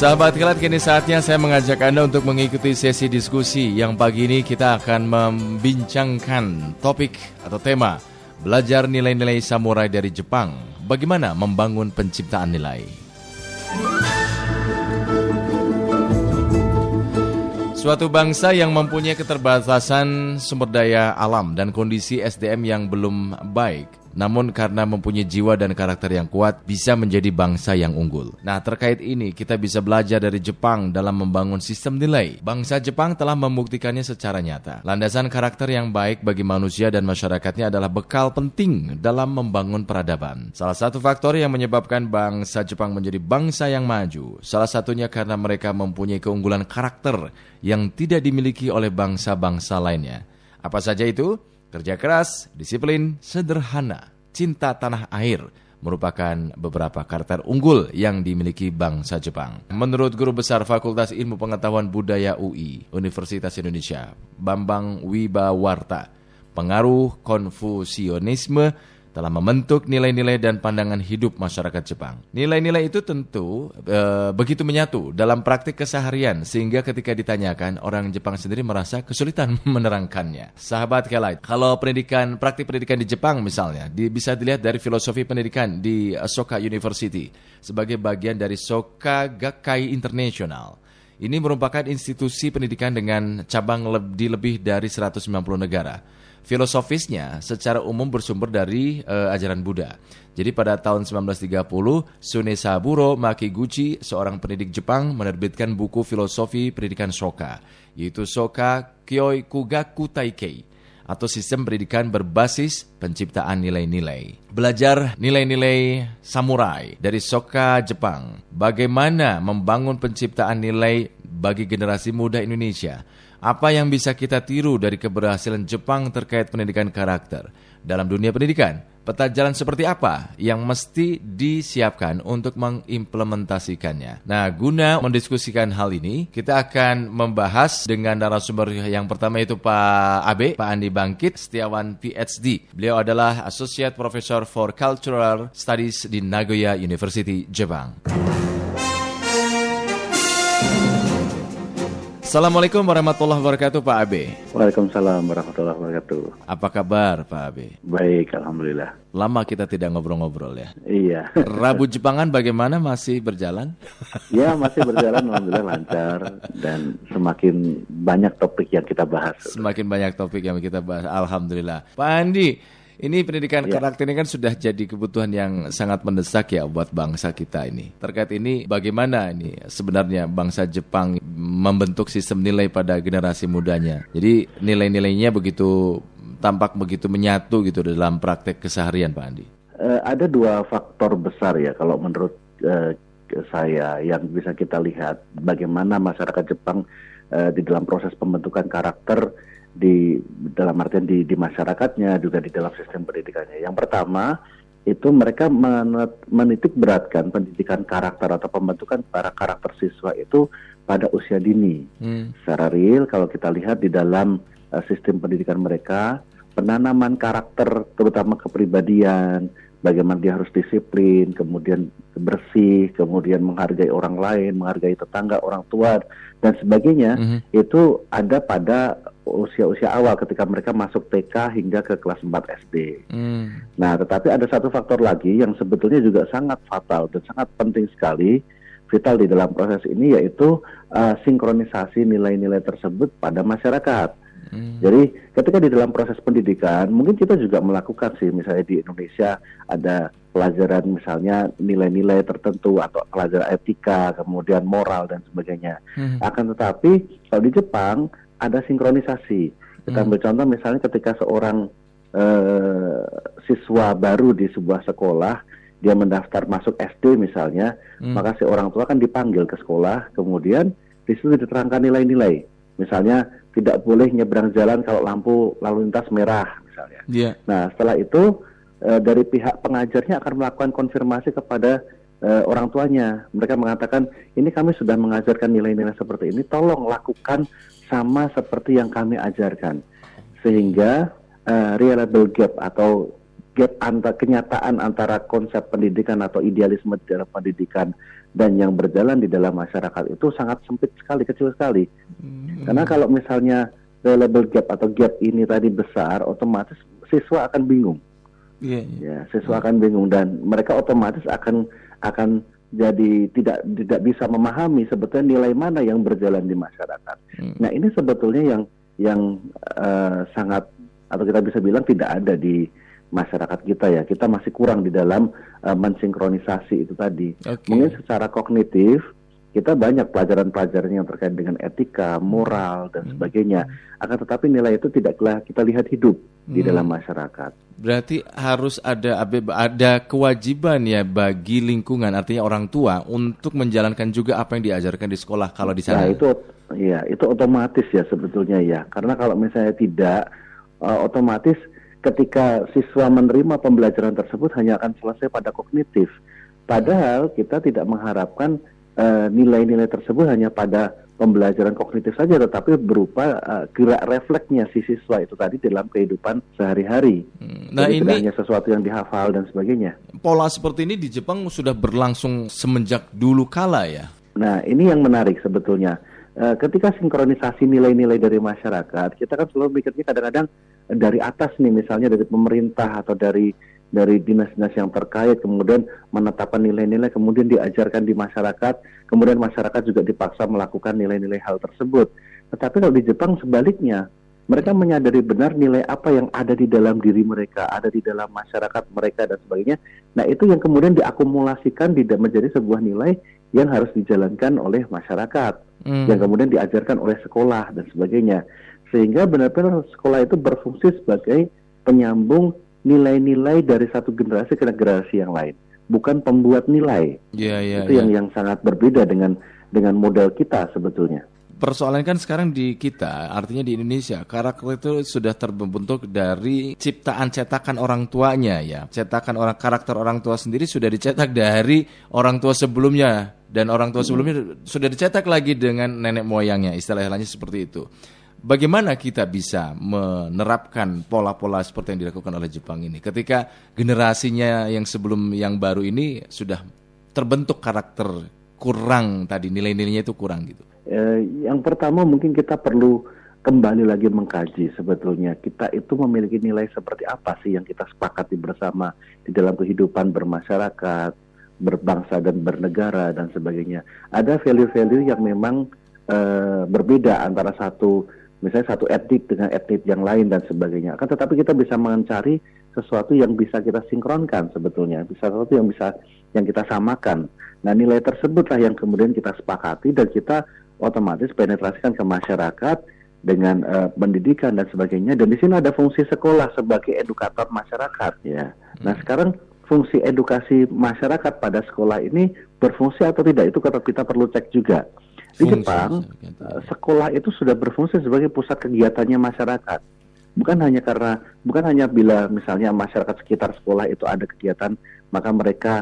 Sahabat kilat kini saatnya saya mengajak Anda untuk mengikuti sesi diskusi. Yang pagi ini kita akan membincangkan topik atau tema Belajar nilai-nilai samurai dari Jepang. Bagaimana membangun penciptaan nilai? Suatu bangsa yang mempunyai keterbatasan sumber daya alam dan kondisi SDM yang belum baik namun karena mempunyai jiwa dan karakter yang kuat bisa menjadi bangsa yang unggul. Nah, terkait ini kita bisa belajar dari Jepang dalam membangun sistem nilai. Bangsa Jepang telah membuktikannya secara nyata. Landasan karakter yang baik bagi manusia dan masyarakatnya adalah bekal penting dalam membangun peradaban. Salah satu faktor yang menyebabkan bangsa Jepang menjadi bangsa yang maju, salah satunya karena mereka mempunyai keunggulan karakter yang tidak dimiliki oleh bangsa-bangsa lainnya. Apa saja itu? Kerja keras, disiplin, sederhana, cinta tanah air merupakan beberapa karakter unggul yang dimiliki bangsa Jepang. Menurut Guru Besar Fakultas Ilmu Pengetahuan Budaya UI, Universitas Indonesia, Bambang Wibawarta, pengaruh Konfusionisme telah membentuk nilai-nilai dan pandangan hidup masyarakat Jepang. Nilai-nilai itu tentu e, begitu menyatu dalam praktik keseharian sehingga ketika ditanyakan orang Jepang sendiri merasa kesulitan menerangkannya. Sahabat Kelight, kalau pendidikan praktik pendidikan di Jepang misalnya di, bisa dilihat dari filosofi pendidikan di Soka University sebagai bagian dari Soka Gakkai International. Ini merupakan institusi pendidikan dengan cabang di lebih dari 190 negara filosofisnya secara umum bersumber dari uh, ajaran Buddha. Jadi pada tahun 1930, Sune Saburo Makiguchi, seorang pendidik Jepang, menerbitkan buku filosofi pendidikan Soka, yaitu Soka Kyoi Kugaku Taikei atau sistem pendidikan berbasis penciptaan nilai-nilai. Belajar nilai-nilai samurai dari Soka Jepang. Bagaimana membangun penciptaan nilai bagi generasi muda Indonesia apa yang bisa kita tiru dari keberhasilan Jepang terkait pendidikan karakter? Dalam dunia pendidikan, peta jalan seperti apa yang mesti disiapkan untuk mengimplementasikannya? Nah, guna mendiskusikan hal ini, kita akan membahas dengan narasumber yang pertama itu Pak Abe, Pak Andi Bangkit, Setiawan PhD. Beliau adalah Associate Professor for Cultural Studies di Nagoya University, Jepang. Assalamualaikum warahmatullahi wabarakatuh Pak Abe. Waalaikumsalam warahmatullahi wabarakatuh. Apa kabar Pak Abe? Baik, Alhamdulillah. Lama kita tidak ngobrol-ngobrol ya? Iya. Rabu Jepangan bagaimana? Masih berjalan? ya, masih berjalan Alhamdulillah lancar. Dan semakin banyak topik yang kita bahas. Semakin banyak topik yang kita bahas, Alhamdulillah. Pak Andi, ini pendidikan ya. karakter ini kan sudah jadi kebutuhan yang sangat mendesak ya buat bangsa kita ini. Terkait ini bagaimana ini sebenarnya bangsa Jepang membentuk sistem nilai pada generasi mudanya. Jadi nilai-nilainya begitu tampak begitu menyatu gitu dalam praktek keseharian Pak Andi. Uh, ada dua faktor besar ya kalau menurut uh, saya yang bisa kita lihat bagaimana masyarakat Jepang uh, di dalam proses pembentukan karakter di dalam artian di, di masyarakatnya juga di dalam sistem pendidikannya. Yang pertama itu mereka menitik beratkan pendidikan karakter atau pembentukan para karakter siswa itu pada usia dini. Hmm. Secara real kalau kita lihat di dalam uh, sistem pendidikan mereka penanaman karakter terutama kepribadian, bagaimana dia harus disiplin, kemudian bersih, kemudian menghargai orang lain, menghargai tetangga, orang tua dan sebagainya, mm -hmm. itu ada pada usia-usia awal ketika mereka masuk TK hingga ke kelas 4 SD. Mm. Nah, tetapi ada satu faktor lagi yang sebetulnya juga sangat fatal dan sangat penting sekali vital di dalam proses ini yaitu uh, sinkronisasi nilai-nilai tersebut pada masyarakat. Hmm. Jadi ketika di dalam proses pendidikan, mungkin kita juga melakukan sih, misalnya di Indonesia ada pelajaran misalnya nilai-nilai tertentu atau pelajaran etika, kemudian moral dan sebagainya. Hmm. Akan tetapi kalau di Jepang ada sinkronisasi. Kita hmm. ambil contoh misalnya ketika seorang uh, siswa baru di sebuah sekolah dia mendaftar masuk SD misalnya, hmm. maka si orang tua kan dipanggil ke sekolah, kemudian di situ diterangkan nilai-nilai. Misalnya tidak boleh nyebrang jalan kalau lampu lalu lintas merah misalnya. Yeah. Nah setelah itu e, dari pihak pengajarnya akan melakukan konfirmasi kepada e, orang tuanya. Mereka mengatakan ini kami sudah mengajarkan nilai-nilai seperti ini, tolong lakukan sama seperti yang kami ajarkan sehingga e, reliable gap atau gap antara kenyataan antara konsep pendidikan atau idealisme di dalam pendidikan dan yang berjalan di dalam masyarakat itu sangat sempit sekali, kecil sekali. Hmm. Karena kalau misalnya available gap atau gap ini tadi besar, otomatis siswa akan bingung. Yeah, yeah. Ya, siswa akan bingung dan mereka otomatis akan akan jadi tidak tidak bisa memahami sebetulnya nilai mana yang berjalan di masyarakat. Hmm. Nah ini sebetulnya yang yang uh, sangat atau kita bisa bilang tidak ada di masyarakat kita ya. Kita masih kurang di dalam uh, mensinkronisasi itu tadi. Okay. Mungkin secara kognitif kita banyak pelajaran-pelajaran yang terkait dengan etika, moral dan hmm. sebagainya. Akan tetapi nilai itu tidaklah kita lihat hidup hmm. di dalam masyarakat. Berarti harus ada ada kewajiban ya bagi lingkungan artinya orang tua untuk menjalankan juga apa yang diajarkan di sekolah kalau di sana. Nah, itu ya itu otomatis ya sebetulnya ya. Karena kalau misalnya tidak uh, otomatis ketika siswa menerima pembelajaran tersebut hanya akan selesai pada kognitif. Padahal kita tidak mengharapkan nilai-nilai uh, tersebut hanya pada pembelajaran kognitif saja, tetapi berupa uh, gerak refleksnya si siswa itu tadi dalam kehidupan sehari-hari. Hmm. Nah Jadi ini tidak hanya sesuatu yang dihafal dan sebagainya. Pola seperti ini di Jepang sudah berlangsung semenjak dulu kala ya. Nah ini yang menarik sebetulnya. Uh, ketika sinkronisasi nilai-nilai dari masyarakat, kita kan selalu mikirnya kadang-kadang dari atas nih, misalnya dari pemerintah atau dari dari dinas-dinas yang terkait, kemudian menetapkan nilai-nilai, kemudian diajarkan di masyarakat, kemudian masyarakat juga dipaksa melakukan nilai-nilai hal tersebut. Tetapi kalau di Jepang sebaliknya, mereka menyadari benar nilai apa yang ada di dalam diri mereka, ada di dalam masyarakat mereka dan sebagainya. Nah itu yang kemudian diakumulasikan tidak menjadi sebuah nilai yang harus dijalankan oleh masyarakat, hmm. yang kemudian diajarkan oleh sekolah dan sebagainya. Sehingga benar-benar sekolah itu berfungsi sebagai penyambung nilai-nilai dari satu generasi ke generasi yang lain, bukan pembuat nilai. Yeah, yeah, itu yeah. yang yang sangat berbeda dengan dengan model kita sebetulnya. Persoalan kan sekarang di kita, artinya di Indonesia, karakter itu sudah terbentuk dari ciptaan cetakan orang tuanya ya. Cetakan orang karakter orang tua sendiri sudah dicetak dari orang tua sebelumnya dan orang tua sebelumnya hmm. sudah dicetak lagi dengan nenek moyangnya, istilahnya seperti itu. Bagaimana kita bisa menerapkan pola-pola seperti yang dilakukan oleh Jepang ini ketika generasinya yang sebelum yang baru ini sudah terbentuk karakter kurang tadi nilai-nilainya itu kurang gitu. Eh, yang pertama mungkin kita perlu kembali lagi mengkaji sebetulnya kita itu memiliki nilai seperti apa sih yang kita sepakati bersama di dalam kehidupan bermasyarakat, berbangsa dan bernegara dan sebagainya. Ada value-value yang memang eh, berbeda antara satu misalnya satu etnik dengan etnik yang lain dan sebagainya. Akan tetapi kita bisa mencari sesuatu yang bisa kita sinkronkan sebetulnya, bisa sesuatu yang bisa yang kita samakan. Nah nilai tersebutlah yang kemudian kita sepakati dan kita otomatis penetrasikan ke masyarakat dengan uh, pendidikan dan sebagainya. Dan di sini ada fungsi sekolah sebagai edukator masyarakat ya. Nah hmm. sekarang fungsi edukasi masyarakat pada sekolah ini berfungsi atau tidak itu kita perlu cek juga. Di Jepang, eh, sekolah itu sudah berfungsi sebagai pusat kegiatannya masyarakat. Bukan hanya karena, bukan hanya bila misalnya masyarakat sekitar sekolah itu ada kegiatan, maka mereka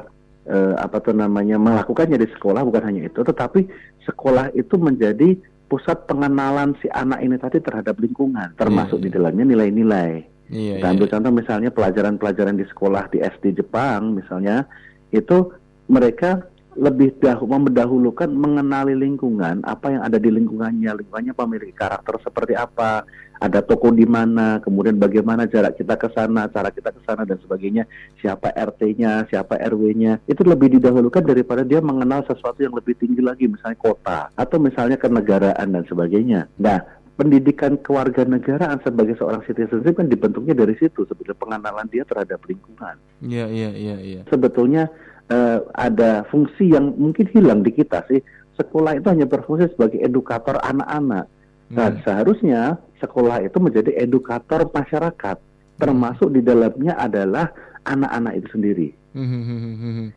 eh, apa tuh namanya melakukannya di sekolah. Bukan hanya itu, tetapi sekolah itu menjadi pusat pengenalan si anak ini tadi terhadap lingkungan, termasuk yeah, di dalamnya nilai-nilai. Yeah, Kita ambil yeah. contoh misalnya pelajaran-pelajaran di sekolah di SD Jepang misalnya, itu mereka lebih dahulu mendahulukan mengenali lingkungan, apa yang ada di lingkungannya, lingkungannya memiliki karakter seperti apa, ada toko di mana, kemudian bagaimana jarak kita ke sana, cara kita ke sana dan sebagainya, siapa RT-nya, siapa RW-nya, itu lebih didahulukan daripada dia mengenal sesuatu yang lebih tinggi lagi, misalnya kota atau misalnya kenegaraan dan sebagainya. Nah, pendidikan kewarganegaraan sebagai seorang citizenship kan dibentuknya dari situ sebagai pengenalan dia terhadap lingkungan. Iya iya iya. Ya. Sebetulnya uh, ada fungsi yang mungkin hilang di kita sih. Sekolah itu hanya berfungsi sebagai edukator anak-anak. Nah, hmm. seharusnya sekolah itu menjadi edukator masyarakat, termasuk di dalamnya adalah anak-anak itu sendiri. Hmm. hmm, hmm, hmm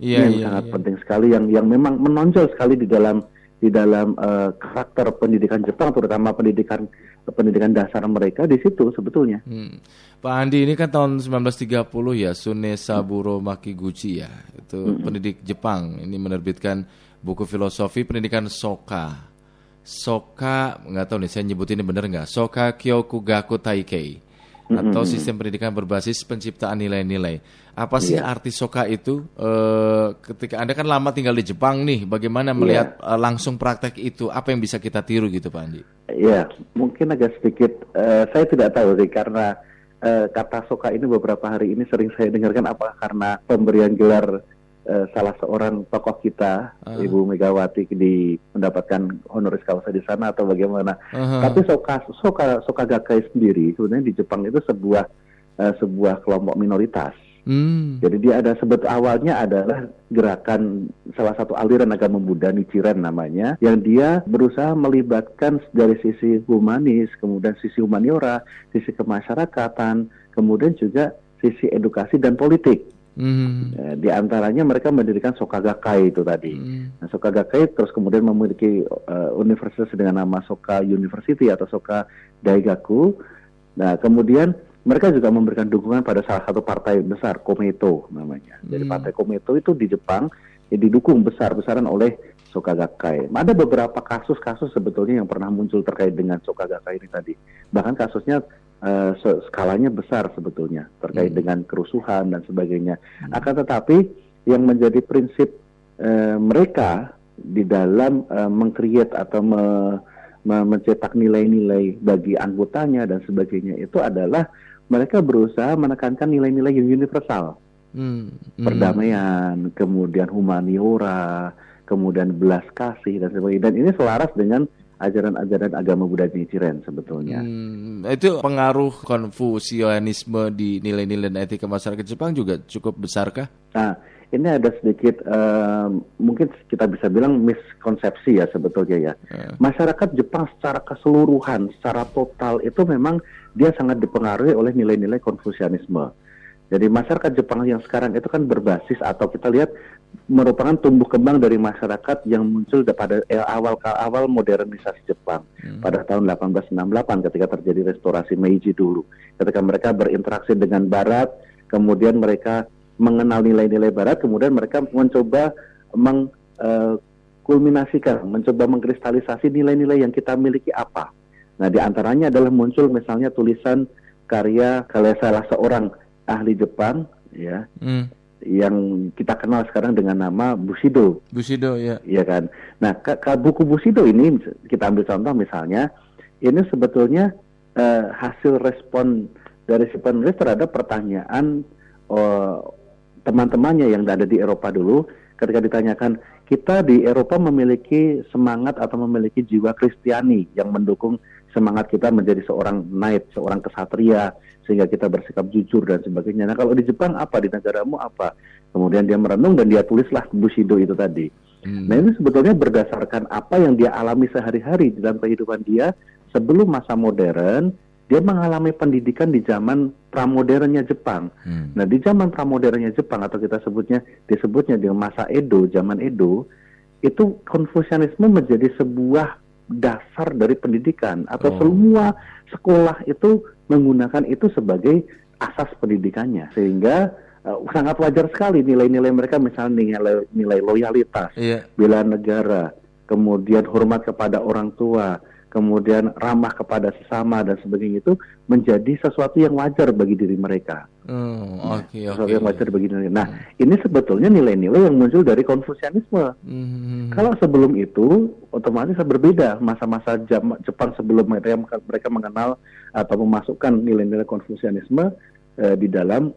Ini yang iya, sangat iya. penting sekali, yang yang memang menonjol sekali di dalam di dalam uh, karakter pendidikan Jepang, terutama pendidikan pendidikan dasar mereka di situ sebetulnya. Hmm. Pak Andi ini kan tahun 1930 ya Sune Saburo Makiguchi ya itu hmm. pendidik Jepang ini menerbitkan buku filosofi pendidikan Soka. Soka nggak tahu nih saya nyebutin ini benar nggak? Soka Kyokugaku Taikei. Atau sistem pendidikan berbasis penciptaan nilai-nilai. Apa sih yeah. arti soka itu? Uh, ketika anda kan lama tinggal di Jepang nih, bagaimana melihat yeah. uh, langsung praktek itu? Apa yang bisa kita tiru gitu, Pak Andi? Iya, yeah, mungkin agak sedikit. Uh, saya tidak tahu sih karena uh, kata soka ini beberapa hari ini sering saya dengarkan apa karena pemberian gelar uh, salah seorang tokoh kita, uh. Ibu Megawati, di mendapatkan honoris causa di sana atau bagaimana. Uh-huh. Tapi Soka Soka Soka Gakkai sendiri sebenarnya di Jepang itu sebuah uh, sebuah kelompok minoritas. Hmm. Jadi dia ada sebut awalnya adalah gerakan salah satu aliran agama Buddha Nichiren namanya yang dia berusaha melibatkan dari sisi humanis, kemudian sisi humaniora, sisi kemasyarakatan, kemudian juga sisi edukasi dan politik. Hmm. Ya, di antaranya mereka mendirikan Sokagakai itu tadi. Hmm. Nah, Sokagakai terus kemudian memiliki uh, universitas dengan nama Soka University atau Soka Daigaku. Nah, kemudian mereka juga memberikan dukungan pada salah satu partai besar, Komeito namanya. Jadi hmm. partai Komeito itu di Jepang ya, didukung besar-besaran oleh Sokagakai. Ada beberapa kasus-kasus sebetulnya yang pernah muncul terkait dengan Sokagakai ini tadi. Bahkan kasusnya uh, skalanya besar sebetulnya terkait hmm. dengan kerusuhan dan sebagainya. Hmm. Akan tetapi yang menjadi prinsip uh, mereka di dalam uh, mengcreate atau me, me, mencetak nilai-nilai bagi anggotanya dan sebagainya itu adalah mereka berusaha menekankan nilai-nilai yang universal. Hmm. Hmm. Perdamaian, kemudian humaniora, kemudian belas kasih dan sebagainya. Dan ini selaras dengan ajaran-ajaran agama Buddha Nichiren sebetulnya. Hmm, itu pengaruh Konfusianisme di nilai-nilai etika masyarakat Jepang juga cukup besarkah? Nah, ini ada sedikit uh, mungkin kita bisa bilang miskonsepsi ya sebetulnya ya. Yeah. Masyarakat Jepang secara keseluruhan, secara total itu memang dia sangat dipengaruhi oleh nilai-nilai Konfusianisme. Jadi masyarakat Jepang yang sekarang itu kan berbasis atau kita lihat merupakan tumbuh kembang dari masyarakat yang muncul pada awal awal modernisasi Jepang hmm. pada tahun 1868 ketika terjadi restorasi Meiji dulu. Ketika mereka berinteraksi dengan Barat, kemudian mereka mengenal nilai-nilai Barat, kemudian mereka mencoba mengkulminasikan, uh, mencoba mengkristalisasi nilai-nilai yang kita miliki apa. Nah, di antaranya adalah muncul misalnya tulisan karya karya salah seorang ahli Jepang ya hmm. Yang kita kenal sekarang dengan nama Bushido. Bushido ya. Iya kan. Nah ke, ke buku Bushido ini kita ambil contoh misalnya ini sebetulnya uh, hasil respon dari si penulis terhadap pertanyaan uh, teman-temannya yang ada di Eropa dulu ketika ditanyakan kita di Eropa memiliki semangat atau memiliki jiwa Kristiani yang mendukung semangat kita menjadi seorang knight, seorang kesatria, sehingga kita bersikap jujur dan sebagainya. Nah kalau di Jepang apa, di negaramu apa? Kemudian dia merenung dan dia tulislah Bushido itu tadi. Hmm. Nah ini sebetulnya berdasarkan apa yang dia alami sehari-hari dalam kehidupan dia sebelum masa modern, dia mengalami pendidikan di zaman pramodernnya Jepang. Hmm. Nah di zaman pramodernnya Jepang atau kita sebutnya disebutnya di masa Edo, zaman Edo, itu Konfusianisme menjadi sebuah dasar dari pendidikan atau oh. semua sekolah itu menggunakan itu sebagai asas pendidikannya sehingga uh, sangat wajar sekali nilai-nilai mereka misalnya nilai, nilai loyalitas, yeah. bela negara, kemudian hormat kepada orang tua, kemudian ramah kepada sesama dan sebagainya itu menjadi sesuatu yang wajar bagi diri mereka. Hmm, okay, sesuatu okay. yang wajar bagi diri. Nah, hmm. ini sebetulnya nilai-nilai yang muncul dari Konfusianisme. Hmm. Kalau sebelum itu otomatis berbeda masa-masa Jepang sebelum mereka mereka mengenal atau memasukkan nilai-nilai Konfusianisme uh, di dalam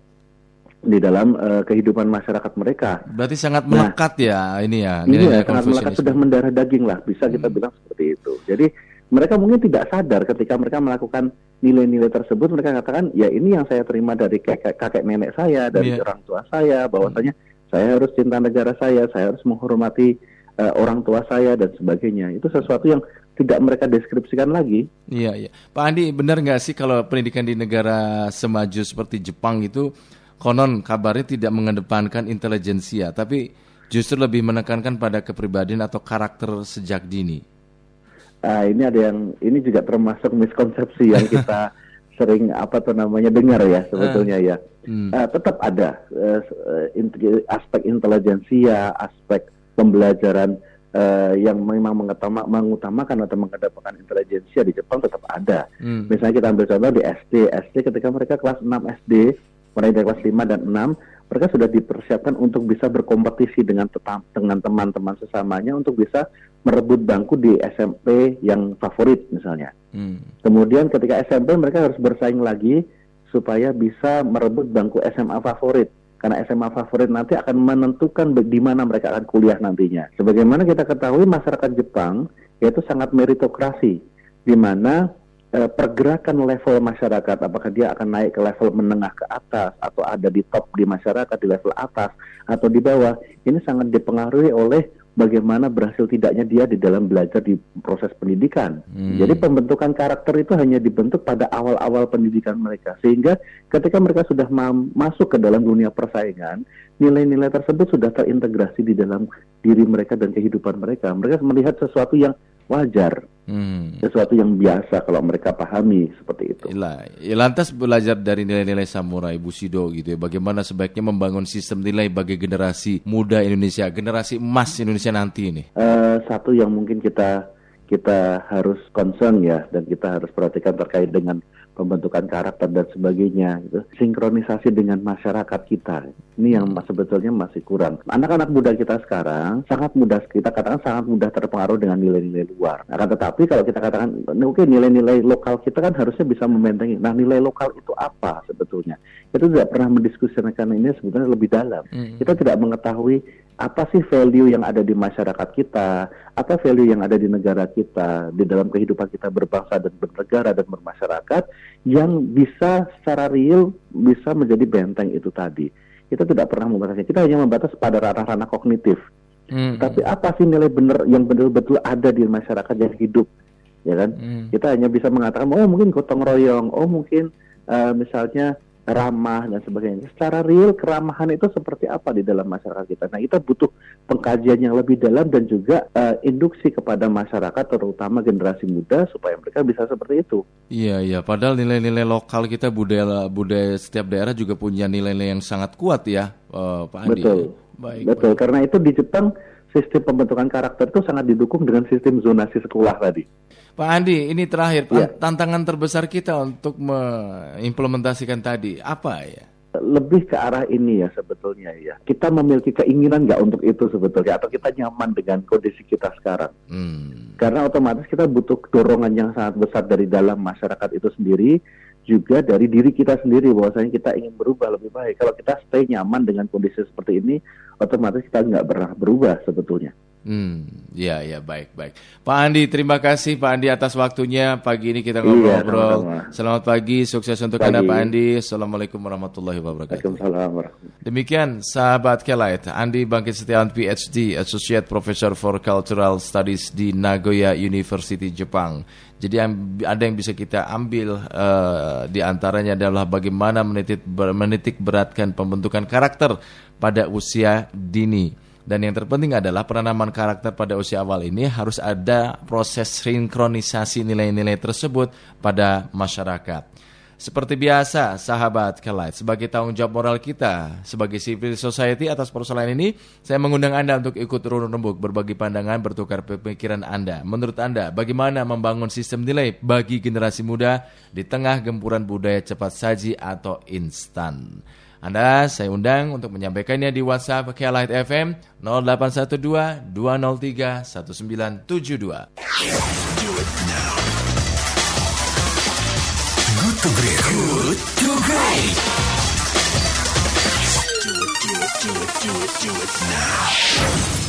di dalam uh, kehidupan masyarakat mereka. Berarti sangat melekat nah, ya ini ya. Iya, sangat melekat sudah mendarah daging lah, bisa kita hmm. bilang seperti itu. Jadi mereka mungkin tidak sadar ketika mereka melakukan nilai-nilai tersebut mereka katakan ya ini yang saya terima dari kakek, kakek nenek saya dari yeah. orang tua saya bahwasanya hmm. saya harus cinta negara saya saya harus menghormati uh, orang tua saya dan sebagainya itu sesuatu yang tidak mereka deskripsikan lagi. Iya iya Pak Andi benar nggak sih kalau pendidikan di negara semaju seperti Jepang itu konon kabarnya tidak mengedepankan intelijensia tapi justru lebih menekankan pada kepribadian atau karakter sejak dini. Uh, ini ada yang ini juga termasuk miskonsepsi yang kita sering apa tuh namanya dengar ya sebetulnya uh, ya. Hmm. Uh, tetap ada uh, aspek intelijensia, aspek pembelajaran uh, yang memang mengutama, mengutamakan atau mengedepankan intelijensia di Jepang tetap ada. Hmm. Misalnya kita ambil contoh di SD, SD ketika mereka kelas 6 SD, mulai dari kelas 5 dan 6, mereka sudah dipersiapkan untuk bisa berkompetisi dengan tetap, dengan teman-teman sesamanya untuk bisa merebut bangku di SMP yang favorit misalnya. Hmm. Kemudian ketika SMP mereka harus bersaing lagi supaya bisa merebut bangku SMA favorit karena SMA favorit nanti akan menentukan di mana mereka akan kuliah nantinya. Sebagaimana kita ketahui masyarakat Jepang yaitu sangat meritokrasi, di mana eh, pergerakan level masyarakat, apakah dia akan naik ke level menengah ke atas atau ada di top di masyarakat di level atas atau di bawah, ini sangat dipengaruhi oleh bagaimana berhasil tidaknya dia di dalam belajar di proses pendidikan. Hmm. Jadi pembentukan karakter itu hanya dibentuk pada awal-awal pendidikan mereka. Sehingga ketika mereka sudah masuk ke dalam dunia persaingan, nilai-nilai tersebut sudah terintegrasi di dalam diri mereka dan kehidupan mereka. Mereka melihat sesuatu yang wajar. Hmm. Sesuatu yang biasa kalau mereka pahami seperti itu. Ilah. Ya, lantas belajar dari nilai-nilai samurai Bushido gitu ya. Bagaimana sebaiknya membangun sistem nilai bagi generasi muda Indonesia, generasi emas Indonesia nanti ini? Uh, satu yang mungkin kita kita harus concern ya dan kita harus perhatikan terkait dengan pembentukan karakter dan sebagainya gitu. Sinkronisasi dengan masyarakat kita. Ini yang sebetulnya masih kurang. Anak-anak muda kita sekarang sangat mudah kita katakan sangat mudah terpengaruh dengan nilai-nilai luar. Nah, tetapi kalau kita katakan oke okay, nilai-nilai lokal kita kan harusnya bisa membentengi. Nah, nilai lokal itu apa sebetulnya? Kita tidak pernah mendiskusikan ini sebetulnya lebih dalam. Hmm. Kita tidak mengetahui apa sih value yang ada di masyarakat kita, apa value yang ada di negara kita, di dalam kehidupan kita berbangsa dan bernegara dan bermasyarakat yang bisa secara real bisa menjadi benteng itu tadi. Kita tidak pernah membatasi, kita hanya membatas pada ranah-ranah kognitif. Hmm. Tapi apa sih nilai benar yang betul-betul ada di masyarakat yang hidup, ya kan? Hmm. Kita hanya bisa mengatakan, oh mungkin gotong royong, oh mungkin uh, misalnya ramah dan sebagainya. Secara real keramahan itu seperti apa di dalam masyarakat kita? Nah, kita butuh pengkajian yang lebih dalam dan juga uh, induksi kepada masyarakat terutama generasi muda supaya mereka bisa seperti itu. Iya, iya. Padahal nilai-nilai lokal kita budaya budaya setiap daerah juga punya nilai-nilai yang sangat kuat ya, uh, Pak Andi. Betul. Baik. Betul. Baik. Karena itu di Jepang sistem pembentukan karakter itu sangat didukung dengan sistem zonasi sekolah tadi. Pak Andi, ini terakhir ya. tantangan terbesar kita untuk mengimplementasikan tadi apa ya? Lebih ke arah ini ya sebetulnya ya. Kita memiliki keinginan nggak untuk itu sebetulnya atau kita nyaman dengan kondisi kita sekarang. Hmm. Karena otomatis kita butuh dorongan yang sangat besar dari dalam masyarakat itu sendiri juga dari diri kita sendiri bahwasanya kita ingin berubah lebih baik. Kalau kita stay nyaman dengan kondisi seperti ini, otomatis kita nggak pernah berubah sebetulnya. Hmm, ya ya baik baik. Pak Andi, terima kasih Pak Andi atas waktunya pagi ini kita iya, ngobrol-ngobrol. Iya, Selamat pagi, sukses untuk pagi. Anda Pak Andi. Assalamualaikum warahmatullahi wabarakatuh. Demikian sahabat Kelight, Andi Bangkit Setiawan PhD, Associate Professor for Cultural Studies di Nagoya University Jepang. Jadi ada yang bisa kita ambil uh, di antaranya adalah bagaimana menitik, menitik beratkan pembentukan karakter pada usia dini dan yang terpenting adalah penanaman karakter pada usia awal ini harus ada proses sinkronisasi nilai-nilai tersebut pada masyarakat. Seperti biasa, sahabat Kelight, sebagai tanggung jawab moral kita sebagai civil society atas persoalan ini, saya mengundang Anda untuk ikut turun rembuk, berbagi pandangan, bertukar pemikiran Anda. Menurut Anda, bagaimana membangun sistem nilai bagi generasi muda di tengah gempuran budaya cepat saji atau instan? Anda saya undang untuk menyampaikannya di WhatsApp Kelight FM 0812 203 1972. Good to great. Good to great. Do it, do it, do it, do it, do it now.